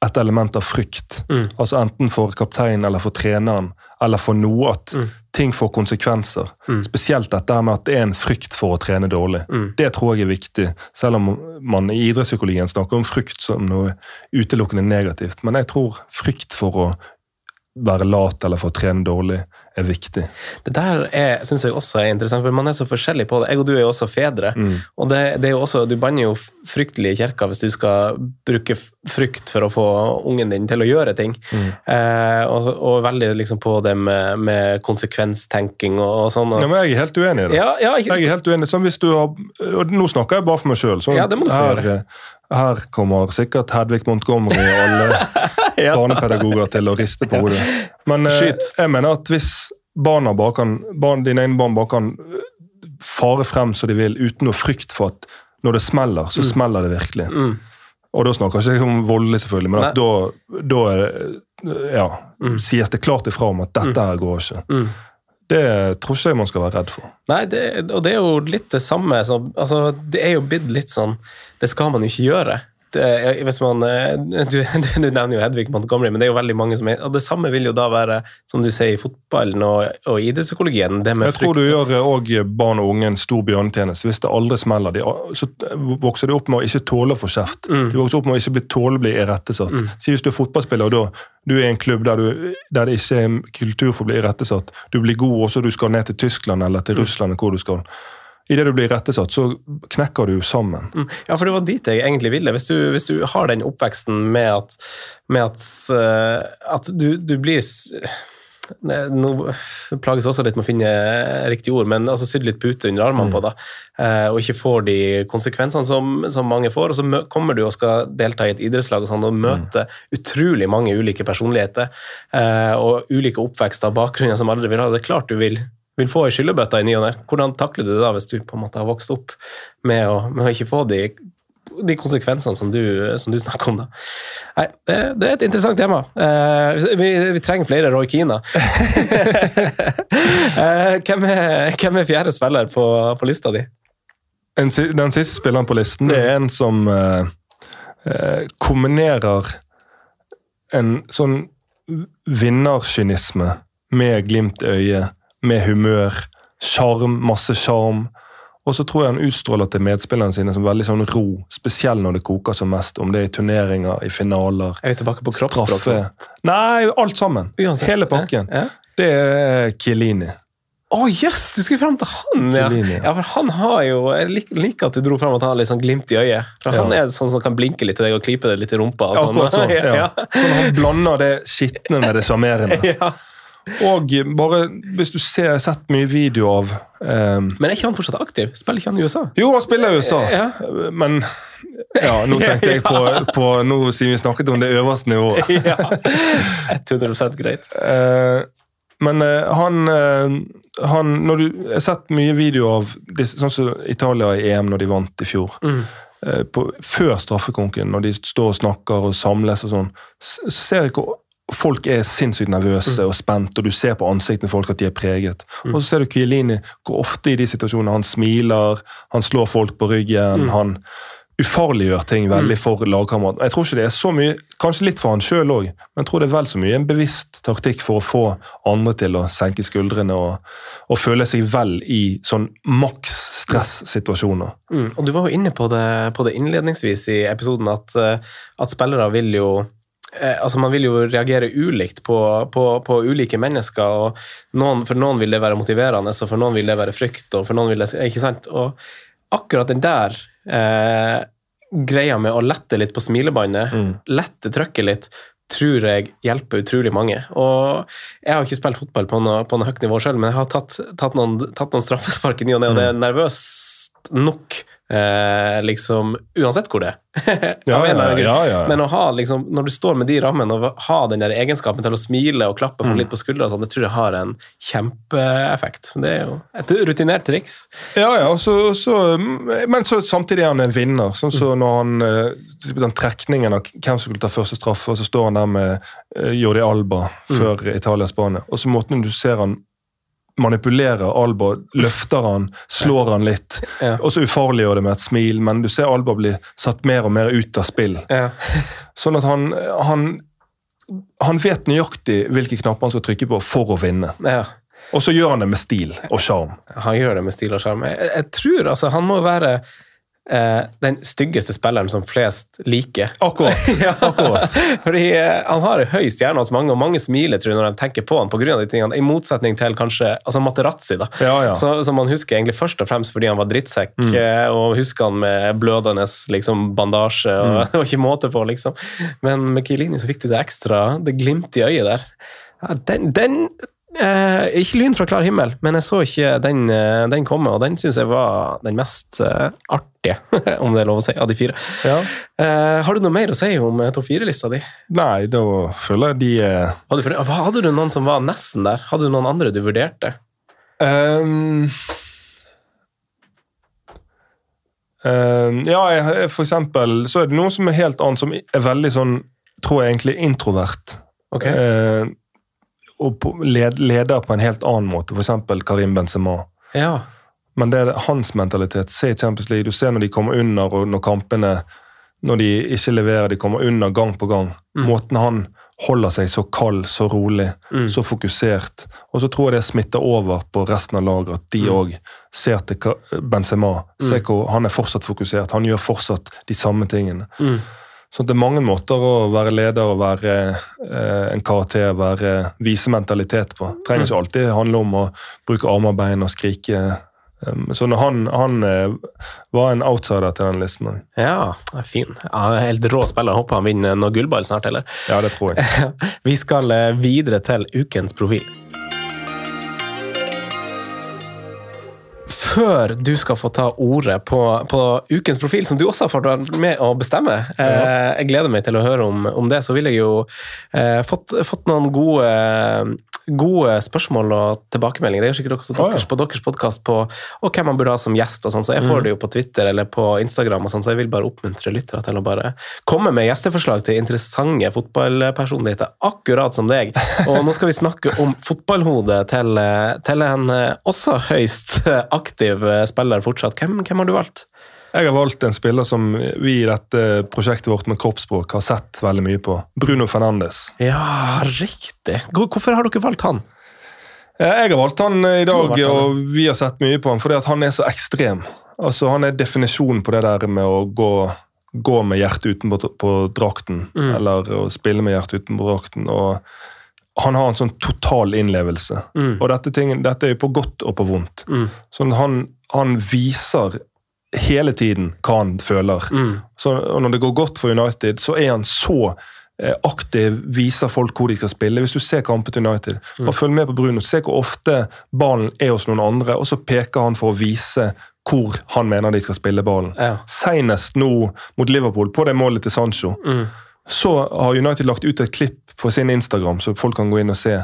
et element av frykt. Mm. Altså Enten for kapteinen eller for treneren, eller for noe at Mm. ting får konsekvenser. Mm. Spesielt dette med at det er en frykt for å trene dårlig. Mm. Det tror jeg er viktig, selv om man i idrettspsykologien snakker om frykt som noe utelukkende negativt. Men jeg tror frykt for å være lat eller for å trene dårlig er viktig. Det der syns jeg også er interessant, for man er så forskjellig på det. Jeg og du er jo også fedre. Mm. Og det, det er jo også, Du banner jo fryktelig i kirka hvis du skal bruke frykt for å få ungen din til å gjøre ting. Mm. Eh, og, og veldig liksom på det med, med konsekvenstenking og, og sånn. Ja, men jeg er helt uenig i det. ja, ja, jeg... Jeg er helt uenig. Sånn hvis du har, og Nå snakker jeg bare for meg sjøl. Ja, det må du få eh, her kommer sikkert Hedvig Montgomery og alle ja. barnepedagoger til å riste på hodet. Men eh, jeg mener at hvis barna bare kan, barn, dine egne barn bare kan eh, fare frem som de vil, uten noe frykt for at når det smeller, så Mm. smeller det virkelig. Mm, Og da snakker jeg ikke om voldelig, selvfølgelig, men da, da det, ja, Mm. sies det klart ifra om at dette her går ikke. Det tror ikke jeg man skal være redd for. Nei, det, og det er jo litt det samme Så, altså, Det er jo blitt litt sånn Det skal man jo ikke gjøre. Det, hvis man, eh, du, du, nevner jo Hedvig Montgomery, men det er jo veldig mange som er Og det samme vil jo da være, som du sier, i fotballen og, og idrettspsykologien. Det med Jeg tror du gjør òg barn og unge en stor bjørnetjeneste. Hvis det aldri smeller, de, så vokser de opp med å ikke tåle å få kjeft. Mm. De vokser opp med å ikke bli tåle å bli irettesatt. Mm. Si hvis du er fotballspiller, og da du er i en klubb der, du, der det ikke er kultur for å bli irettesatt. Du blir god, også, du skal ned til Tyskland eller til Mm. Russland, hvor du skal. Idet du blir rettesatt, så knekker du sammen. Mm. Ja, for det var dit jeg egentlig ville. Hvis du, hvis du har den oppveksten med at, med at, eh, at du, du blir Nå plages også litt med å finne riktig ord, men altså sydd litt pute under armene Mm. på det, eh, og ikke får de konsekvensene som, som mange får. Og så kommer du og skal delta i et idrettslag og sånn, og møte utrolig mange ulike personligheter eh, og ulike oppvekster og bakgrunner som aldri vil ha. Det er klart du vil, vil få ei skyllebøtte i ny og ne. Hvordan takler du det da hvis du på en måte har vokst opp med å, med å ikke få de de konsekvensene som du, som du snakker om. da. Nei, det, det er et interessant tema. Uh, vi, vi trenger flere Roy Keane. uh, hvem, er, hvem er fjerde spiller på, på lista di? En, den siste spilleren på listen det er en som uh, eh, kombinerer en sånn vinnerkynisme med glimt i øyet, med humør, sjarm, masse sjarm. Og så tror jeg han utstråler til medspillerne sine som veldig sånn ro, spesielt når det koker som mest. Om det er i turneringer, i finaler, Er vi tilbake på straffe Nei, alt sammen. Uansett. Hele pakken. Ja. Det er Chiellini. Å, jøss! du skulle fram til han! Ja. Ja. ja, for han har jo Jeg liker, liker at du dro fram at han har litt sånn glimt i øyet. For Han er sånn som kan blinke litt til deg og klype deg litt i rumpa. Og sånn. Akkurat sånn. ja. Ja. Sånn Han blander det skitne med det sjarmerende. Ja. Og bare, hvis du ser, sett mye video av um, Men er ikke han fortsatt aktiv? Spiller ikke han i USA? Jo, han spiller i USA, Ja. men ja, nå tenkte jeg på, på Nå siden vi snakket om det øverste nivået. ja. 100 greit. Eh, men eh, han, eh, han Når du Jeg har sett mye video av disse, sånn som Italia i EM når de vant i fjor. Mm. På, før straffekonken, når de står og snakker og samles og sånn, så ser jeg hvor folk er sinnssykt nervøse og spent, og du ser på ansiktene folk at de er preget. Og så ser du Chiellini hvor ofte i de situasjonene han smiler, han slår folk på ryggen, han ufarliggjør ting veldig for lagkameraten. Jeg tror ikke det er så mye, kanskje litt for han sjøl òg, men jeg tror det er vel så mye en bevisst taktikk for å få andre til å senke skuldrene og, og føle seg vel i sånn maks stressituasjoner. Mm. Og du var jo inne på det, på det innledningsvis i episoden, at, eh, at spillere vil jo altså Man vil jo reagere ulikt på, på, på ulike mennesker. og noen, For noen vil det være motiverende, og for noen vil det være frykt. og for noen vil det, ikke sant? Og akkurat den der eh, greia med å lette litt på smilebåndet, Mm. lette trykket litt, tror jeg hjelper utrolig mange. Og jeg har ikke spilt fotball på noe, på noe høyt nivå sjøl, men jeg har tatt, tatt, noen, tatt noen straffespark i ny og ne, og det er nervøst nok, eh, liksom, uansett hvor det er. Ja, ja, ja. Men å ha, liksom, når du står med de rammene og ha den der egenskapen til å smile og klappe for litt på skuldra, sånn, det tror jeg har en kjempeeffekt. Det er jo et rutinert triks. Ja, ja, så, så, men så samtidig er han en vinner. Sånn som når han, eh, den trekningen av hvem som skulle ta første straffe, og så står han der med eh, Jordi Alba før Italia-Spania. Og så måten du ser han manipulerer Alba, løfter han, slår han litt, Ja. og så ufarliggjør det med et smil, men du ser Alba bli satt mer og mer ut av spill. Ja. Sånn at han, han, han vet nøyaktig hvilke knapper han skal trykke på for å vinne. ja. Og så gjør han det med stil og sjarm. Han gjør det med stil og sjarm. Jeg, jeg tror altså han må være eh, den styggeste spilleren som flest liker. Akkurat. ja, Fordi eh, han har høy stjerne hos mange, og mange smiler tror jeg, når de tenker på han på grunn av de tingene, i motsetning til kanskje altså Materazzi, da. Ja, ja. Så, som man husker egentlig først og fremst fordi han var drittsekk, eh, og husker han med blødende liksom, bandasje, og det var ikke måte på, liksom. Men med Kielini så fikk du det ekstra, det glimtet i øyet der. Ja, den, den eh, Ikke lyn fra klar himmel, men jeg så ikke den, eh, den komme, og den syns jeg var den mest eh, artige, om det er lov å si, av de fire. ja. Eh, har du noe mer å si om eh, topp fire-lista di? Nei, da føler jeg de er Hadde hadde du noen som var nesten der? Hadde du noen andre du vurderte? Um, um, Ja, jeg, for eksempel så er det noen som er helt annet, som er veldig sånn, tror jeg egentlig, introvert. Ok. Og på, led, leder på en helt annen måte, eksempel Karim Benzema. Ja. Men det er hans mentalitet. Se Champions League, du ser når de kommer under, og når kampene når de ikke leverer, de kommer under gang på gang. Mm. Måten han holder seg så kald, så rolig, Mm. så fokusert. Og så tror jeg det smitter over på resten av laget, at de Mm. ser til Benzema. Se hvor han er fortsatt fokusert. Han gjør fortsatt de samme tingene. Mm. Så det er mange måter å være leder og være eh, en karakter, være vise mentalitet på. Det trenger ikke alltid handle om å bruke armer og bein og skrike. Um, så han, han eh, var en outsider til den listen òg. Ja, fin. Ja, helt rå spiller. Håper han vinner noe gullball snart, eller? Ja, det tror jeg. Vi skal eh, videre til ukens profil. Før du skal få ta ordet på, på ukens profil, som du også har fått være med å bestemme, eh, jeg gleder meg til å høre om, om det, så vil jeg jo eh, fått, fått noen gode gode spørsmål og tilbakemeldinger. Det gjør sikkert også ja. deres på deres podkast på og hvem man burde ha som gjest. og sånn, så Jeg får det jo på Twitter eller på Instagram, og sånn, så jeg vil bare oppmuntre lyttere til å bare komme med gjesteforslag til interessante fotballpersonligheter, akkurat som deg. Og nå skal vi snakke om fotballhodet til, til en eh, også høyst aktiv eh, spiller fortsatt. Hvem, hvem har du valgt? Jeg har valgt en spiller som vi i dette prosjektet vårt med kroppsspråk har sett veldig mye på. Bruno Fernandes. Ja, riktig. Hvorfor har dere valgt han? Eh, Jeg har valgt han i dag, og vi har sett mye på han fordi han er så ekstrem. Altså, Han er definisjonen på det der med å gå, gå med hjertet utenpå på drakten, Mm. eller å spille med hjertet utenpå drakten. og Han har en sånn total innlevelse. Mm. Og dette, ting, dette er jo på godt og på vondt. Mm. Sånn han, han viser hele tiden hva han føler. Mm. Så, og når det går godt for United, så er han så eh, aktiv, viser folk hvor de skal spille. Hvis du ser kampen til United, Mm. bare følg med på Bruno. Se hvor ofte ballen er hos noen andre, og så peker han for å vise hvor han mener de skal spille ballen. Ja. Senest nå mot Liverpool, på det målet til Sancho, Mm. Så har United lagt ut et klipp på sin Instagram, så folk kan gå inn og se.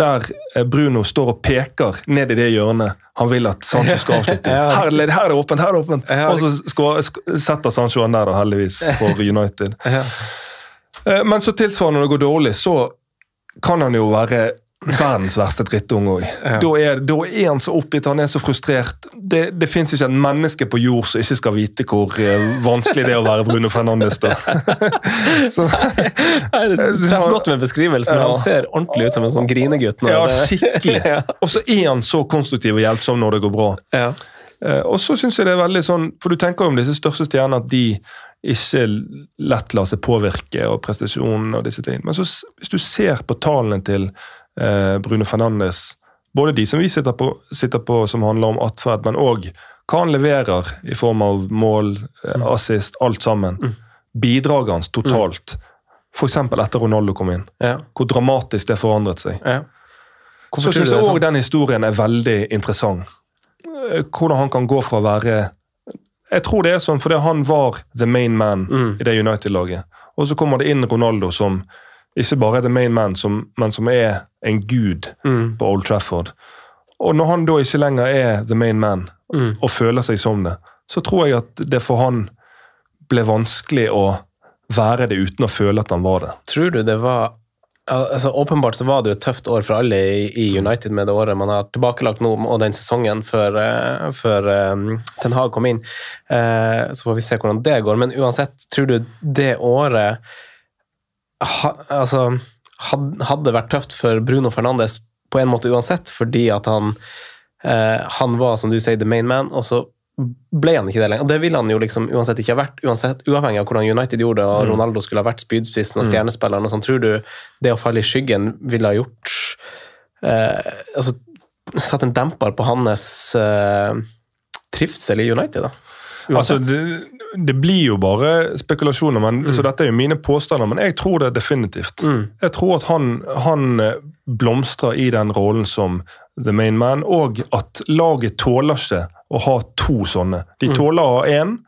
Der Bruno står og peker ned i det hjørnet han vil at Sancho skal avslutte. Her, er her er det åpent! her er det åpent! Og så setter Sancho han der, da, heldigvis, for United. Eh, Men så tilsvarende når det går dårlig, så kan han jo være verdens verste drittunge òg. Ja. Da, da er han så oppgitt, han er så frustrert. Det, det fins ikke et menneske på jord som ikke skal vite hvor eh, vanskelig det er å være Bruno Fernandes. da. så, Nei, Det treffer godt med beskrivelsen, Ja. han ser ordentlig ut som en sånn grinegutt. ja, skikkelig. Og så er han så konstruktiv og hjelpsom når det går bra. Ja. Eh, Og så synes jeg det er veldig sånn, for Du tenker jo om disse største stjernene at de ikke lett lar seg påvirke og prestasjonen og disse tingene. Men så, hvis du ser på tallene til eh, Bruno Fernandes, både de som vi sitter på, sitter på som handler om atferd, men òg hva han leverer i form av mål, eh, Mm. assist, alt sammen. Mm. Bidraget hans totalt. F.eks. etter Ronaldo kom inn. Ja. Hvor dramatisk det forandret seg. Ja. Så syns jeg òg sånn? den historien er veldig interessant. Eh, Hvordan han kan gå fra å være Jeg tror det er sånn fordi han var the main man Mm. i det United-laget. Og så kommer det inn Ronaldo som ikke bare er the main man, som, men som er en gud Mm. på Old Trafford. Og når han da ikke lenger er the main man, Mm. og føler seg som det, så tror jeg at det for han ble vanskelig å være det uten å føle at han var det. Tror du det var altså Åpenbart så var det jo et tøft år for alle i, i United med det året man har tilbakelagt nå, og den sesongen før, eh, før um, Ten Hag kom inn. Uh, så får vi se hvordan det går. Men uansett, tror du det året ha, altså, hadde vært tøft for Bruno Fernandes på en måte uansett, fordi at han eh, han var, som du sier, the main man, og så ble han ikke det lenger. Og det ville han jo liksom uansett ikke ha vært, uansett, uavhengig av hvordan United gjorde det, og Mm. Ronaldo skulle ha vært spydspissen og Mm. stjernespilleren. og sånn, Tror du det å falle i skyggen ville ha gjort eh, altså Satt en demper på hans eh, trivsel i United, da? Altså, Uansett. det, det blir jo bare spekulasjoner, men, så dette er jo mine påstander, men jeg tror det definitivt. mm. Jeg tror at han, han eh, blomstrer i den rollen som the main man, og at laget tåler ikke å ha to sånne. De Mm. tåler å ha én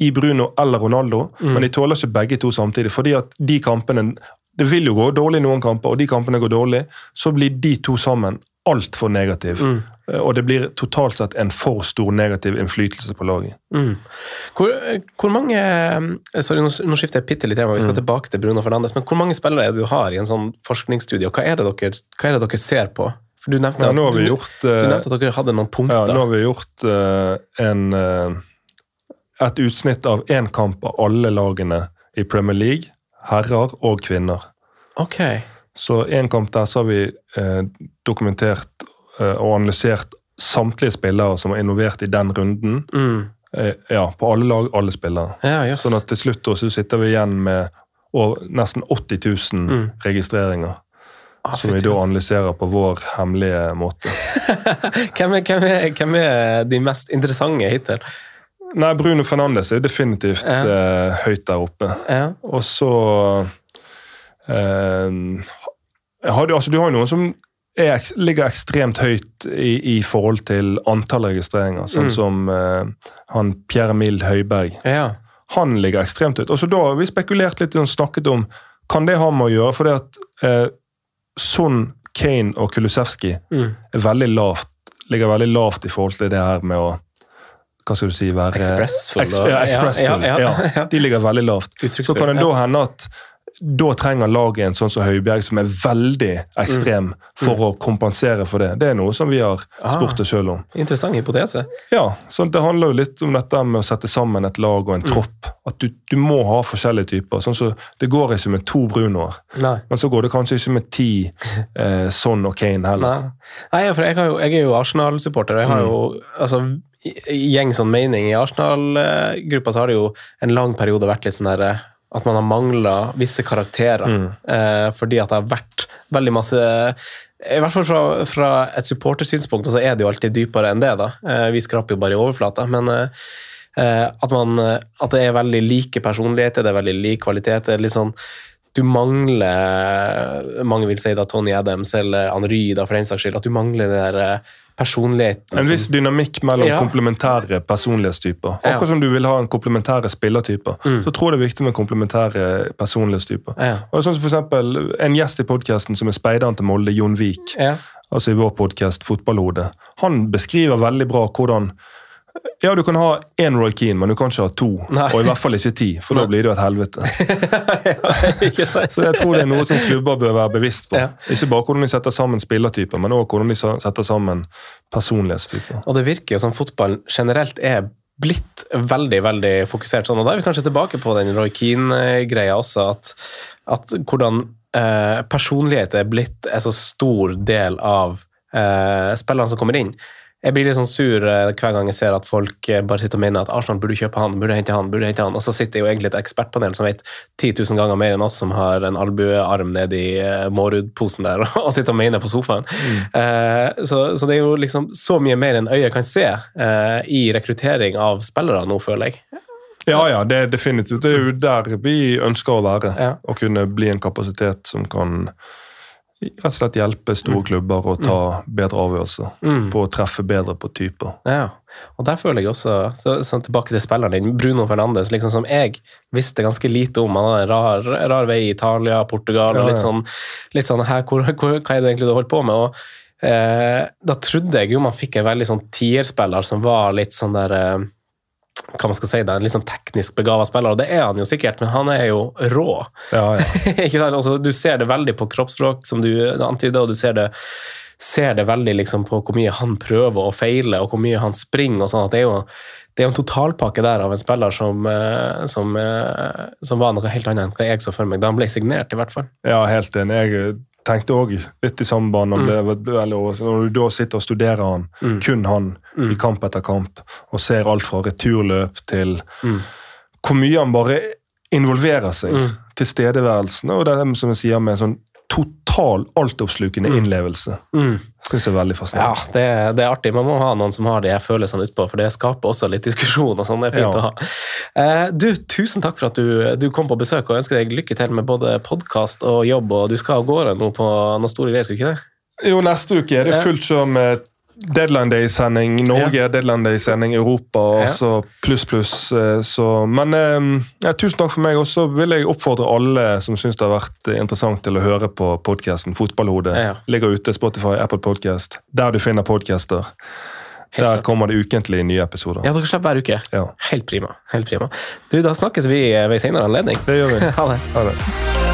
i Bruno eller Ronaldo, Mm. men de tåler ikke begge to samtidig. fordi at de kampene Det vil jo gå dårlig i noen kamper, og de kampene går dårlig, så blir de to sammen altfor negative. Mm. Eh, Og det blir totalt sett en for stor negativ innflytelse på laget. Mm. Hvor, hvor mange eh, Sorry, nå, skifter jeg bitte litt tema, vi skal Mm. tilbake til Bruno Fernandes. Men hvor mange spillere er det du har i en sånn forskningsstudie, og hva er det dere, hva er det dere ser på? For Du nevnte, Ja, at, du, gjort du eh, nevnte at dere hadde noen Ja, punkter. nå har vi gjort uh, en, uh, et utsnitt av én kamp av alle lagene i Premier League, herrer og kvinner. Ok. Så én kamp der så har vi eh, dokumentert og analysert samtlige spillere som var involvert i den runden. Mm. Eh, ja, på alle lag, alle spillere. Ja, yes. Sånn at til slutt så sitter vi igjen med nesten 80 000 Mm. registreringer. Ah, Som vi da analyserer på vår hemmelige måte. hvem, er, hvem, er, hvem er de mest interessante hittil? Nei, Bruno Fernandes er jo definitivt Ja. eh, høyt der oppe. Ja. Og så eh, har du, altså, du har jo noen som er, ligger ekstremt høyt i, i forhold til antall registreringer, sånn Mm. som uh, han Pierre Mild Høiberg. ja. Han ligger ekstremt høyt. Og så da har vi spekulert litt og snakket om kan det ha med å gjøre, For det at uh, Son, Kane og Kulusevski Mm. veldig lavt, ligger veldig lavt i forhold til det her med å hva skal du si, være Expressful. Ex- ja, expressful, Ja, ja, ja, ja. De ligger veldig lavt. Så kan det da hende at da trenger laget en sånn som Høibjerg, som er veldig ekstrem, for å kompensere for det. Det er noe som vi har spurt oss sjøl om. Interessant hypotese. Ja, så Det handler jo litt om dette med å sette sammen et lag og en tropp. At du, du må ha forskjellige typer. sånn så Det går ikke med to Brunoer, Nei. men så går det kanskje ikke med ti eh, Son og Kane heller. Nei, Nei for jeg, jo, jeg er jo Arsenal-supporter. og Jeg har jo altså, i- i gjeng sånn mening i Arsenal-gruppa så har det jo en lang periode vært litt sånn der eh, at man har mangla visse karakterer. Mm. Eh, fordi at det har vært veldig masse I hvert fall fra, fra et supportersynspunkt, så er det jo alltid dypere enn det. da. Eh, vi skraper jo bare i overflata. Men eh, eh, at, man, at det er veldig like personligheter, det er veldig lik kvalitet. det er litt sånn du mangler Mange vil si da Tony Adams eller Henry, da, for den saks skyld. At du mangler det der eh, personligheten. En viss dynamikk mellom Ja. komplementære personlighetstyper. Akkurat som du vil ha en komplementære spillertyper, Mm. så tror jeg det er viktig med komplementære personlighetstyper. ja. Og sånn som for eksempel, En gjest i podkasten som er speideren til Molde, Jon Vik, Ja. altså i vår podkast Fotballhode, han beskriver veldig bra hvordan ja, du kan ha én Roy Keane, men du kan ikke ha to. Nei. Og i hvert fall ikke ti, for da blir det jo et helvete. Så jeg tror det er noe som klubber bør være bevisst på. Ja. Ikke bare hvordan de setter sammen spillertyper, men også hvordan de setter sammen personlighetstyper. Og det virker jo som fotballen generelt er blitt veldig veldig fokusert sånn. Og da er vi kanskje tilbake på den Roy Keane-greia også, at, at hvordan eh, personlighet er blitt en så stor del av eh, spillene som kommer inn. Jeg blir litt sånn sur eh, hver gang jeg ser at folk eh, bare sitter og mener at Arsenal burde kjøpe han, burde hente han, burde hente han, og så sitter jo egentlig et ekspertpanel som vet 10 000 ganger mer enn oss som har en albuearm nedi i Mårud-posen der og sitter og mener på sofaen. Eh, så, så det er jo liksom så mye mer enn øyet kan se eh, i rekruttering av spillere nå, føler jeg. Ja, ja, det er definitivt. Det er jo der vi ønsker å være. Ja. Å kunne bli en kapasitet som kan rett og slett hjelpe store klubber å ta bedre avgjørelser. Mm. På å treffe bedre på typer. Ja, og der føler jeg også, så, så tilbake til spilleren din, Bruno Fernandes, liksom som jeg visste ganske lite om. Han hadde en rar, rar vei i Italia, Portugal, og litt sånn, litt sånn her, hvor, hvor, hva er det egentlig du holdt på med? Og, eh, da trodde jeg jo man fikk en veldig sånn tierspiller som var litt sånn der eh, hva man skal si, det en litt sånn teknisk begava spiller, og det er han jo sikkert, men han er jo rå. Ja, ja. Altså, du ser det veldig på kroppsspråk, som du antyder, og du ser det, ser det veldig liksom på hvor mye han prøver og feiler, og hvor mye han springer. og sånn, at Det er jo det er jo en totalpakke der av en spiller som, eh, som, eh, som var noe helt annet enn hva jeg så for meg da han ble signert, i hvert fall. ja helt enig. Jeg tenkte òg litt i samme bane. Mm. Når du da sitter og studerer han, Mm. kun han, Mm. i kamp etter kamp, og ser alt fra returløp til Mm. hvor mye han bare involverer seg. Mm. Tilstedeværelsen. Og det er som jeg sier, med en sånn total altoppslukende Mm. innlevelse. Mm. Syns jeg er veldig Ja, fascinerende. det, det er artig. Man må ha noen som har de følelsene utpå, for det skaper også litt diskusjon. og sånn, det er fint Ja. å ha. Eh, du, Tusen takk for at du, du kom på besøk, og ønsker deg lykke til med både podkast og jobb. og Du skal av gårde nå på noen store greier, skal du ikke det? Jo, neste uke er det fullt kjør med Deadline Day-sending. Norge, Deadline Day-sending Europa, altså Ja. så pluss, pluss. eh, Så, men eh, ja, tusen takk for meg. Og så vil jeg oppfordre alle som syns det har vært interessant til å høre på podkasten Fotballhodet. Ja. Ligger ute Spotify, Apple Podcast, der du finner podcaster. Helt Der kommer det ukentlig nye episoder. Ja, dere slipper hver uke. Ja, Helt prima. helt prima. Du, Da snakkes vi ved senere anledning. det gjør vi. Ha det. Ha det.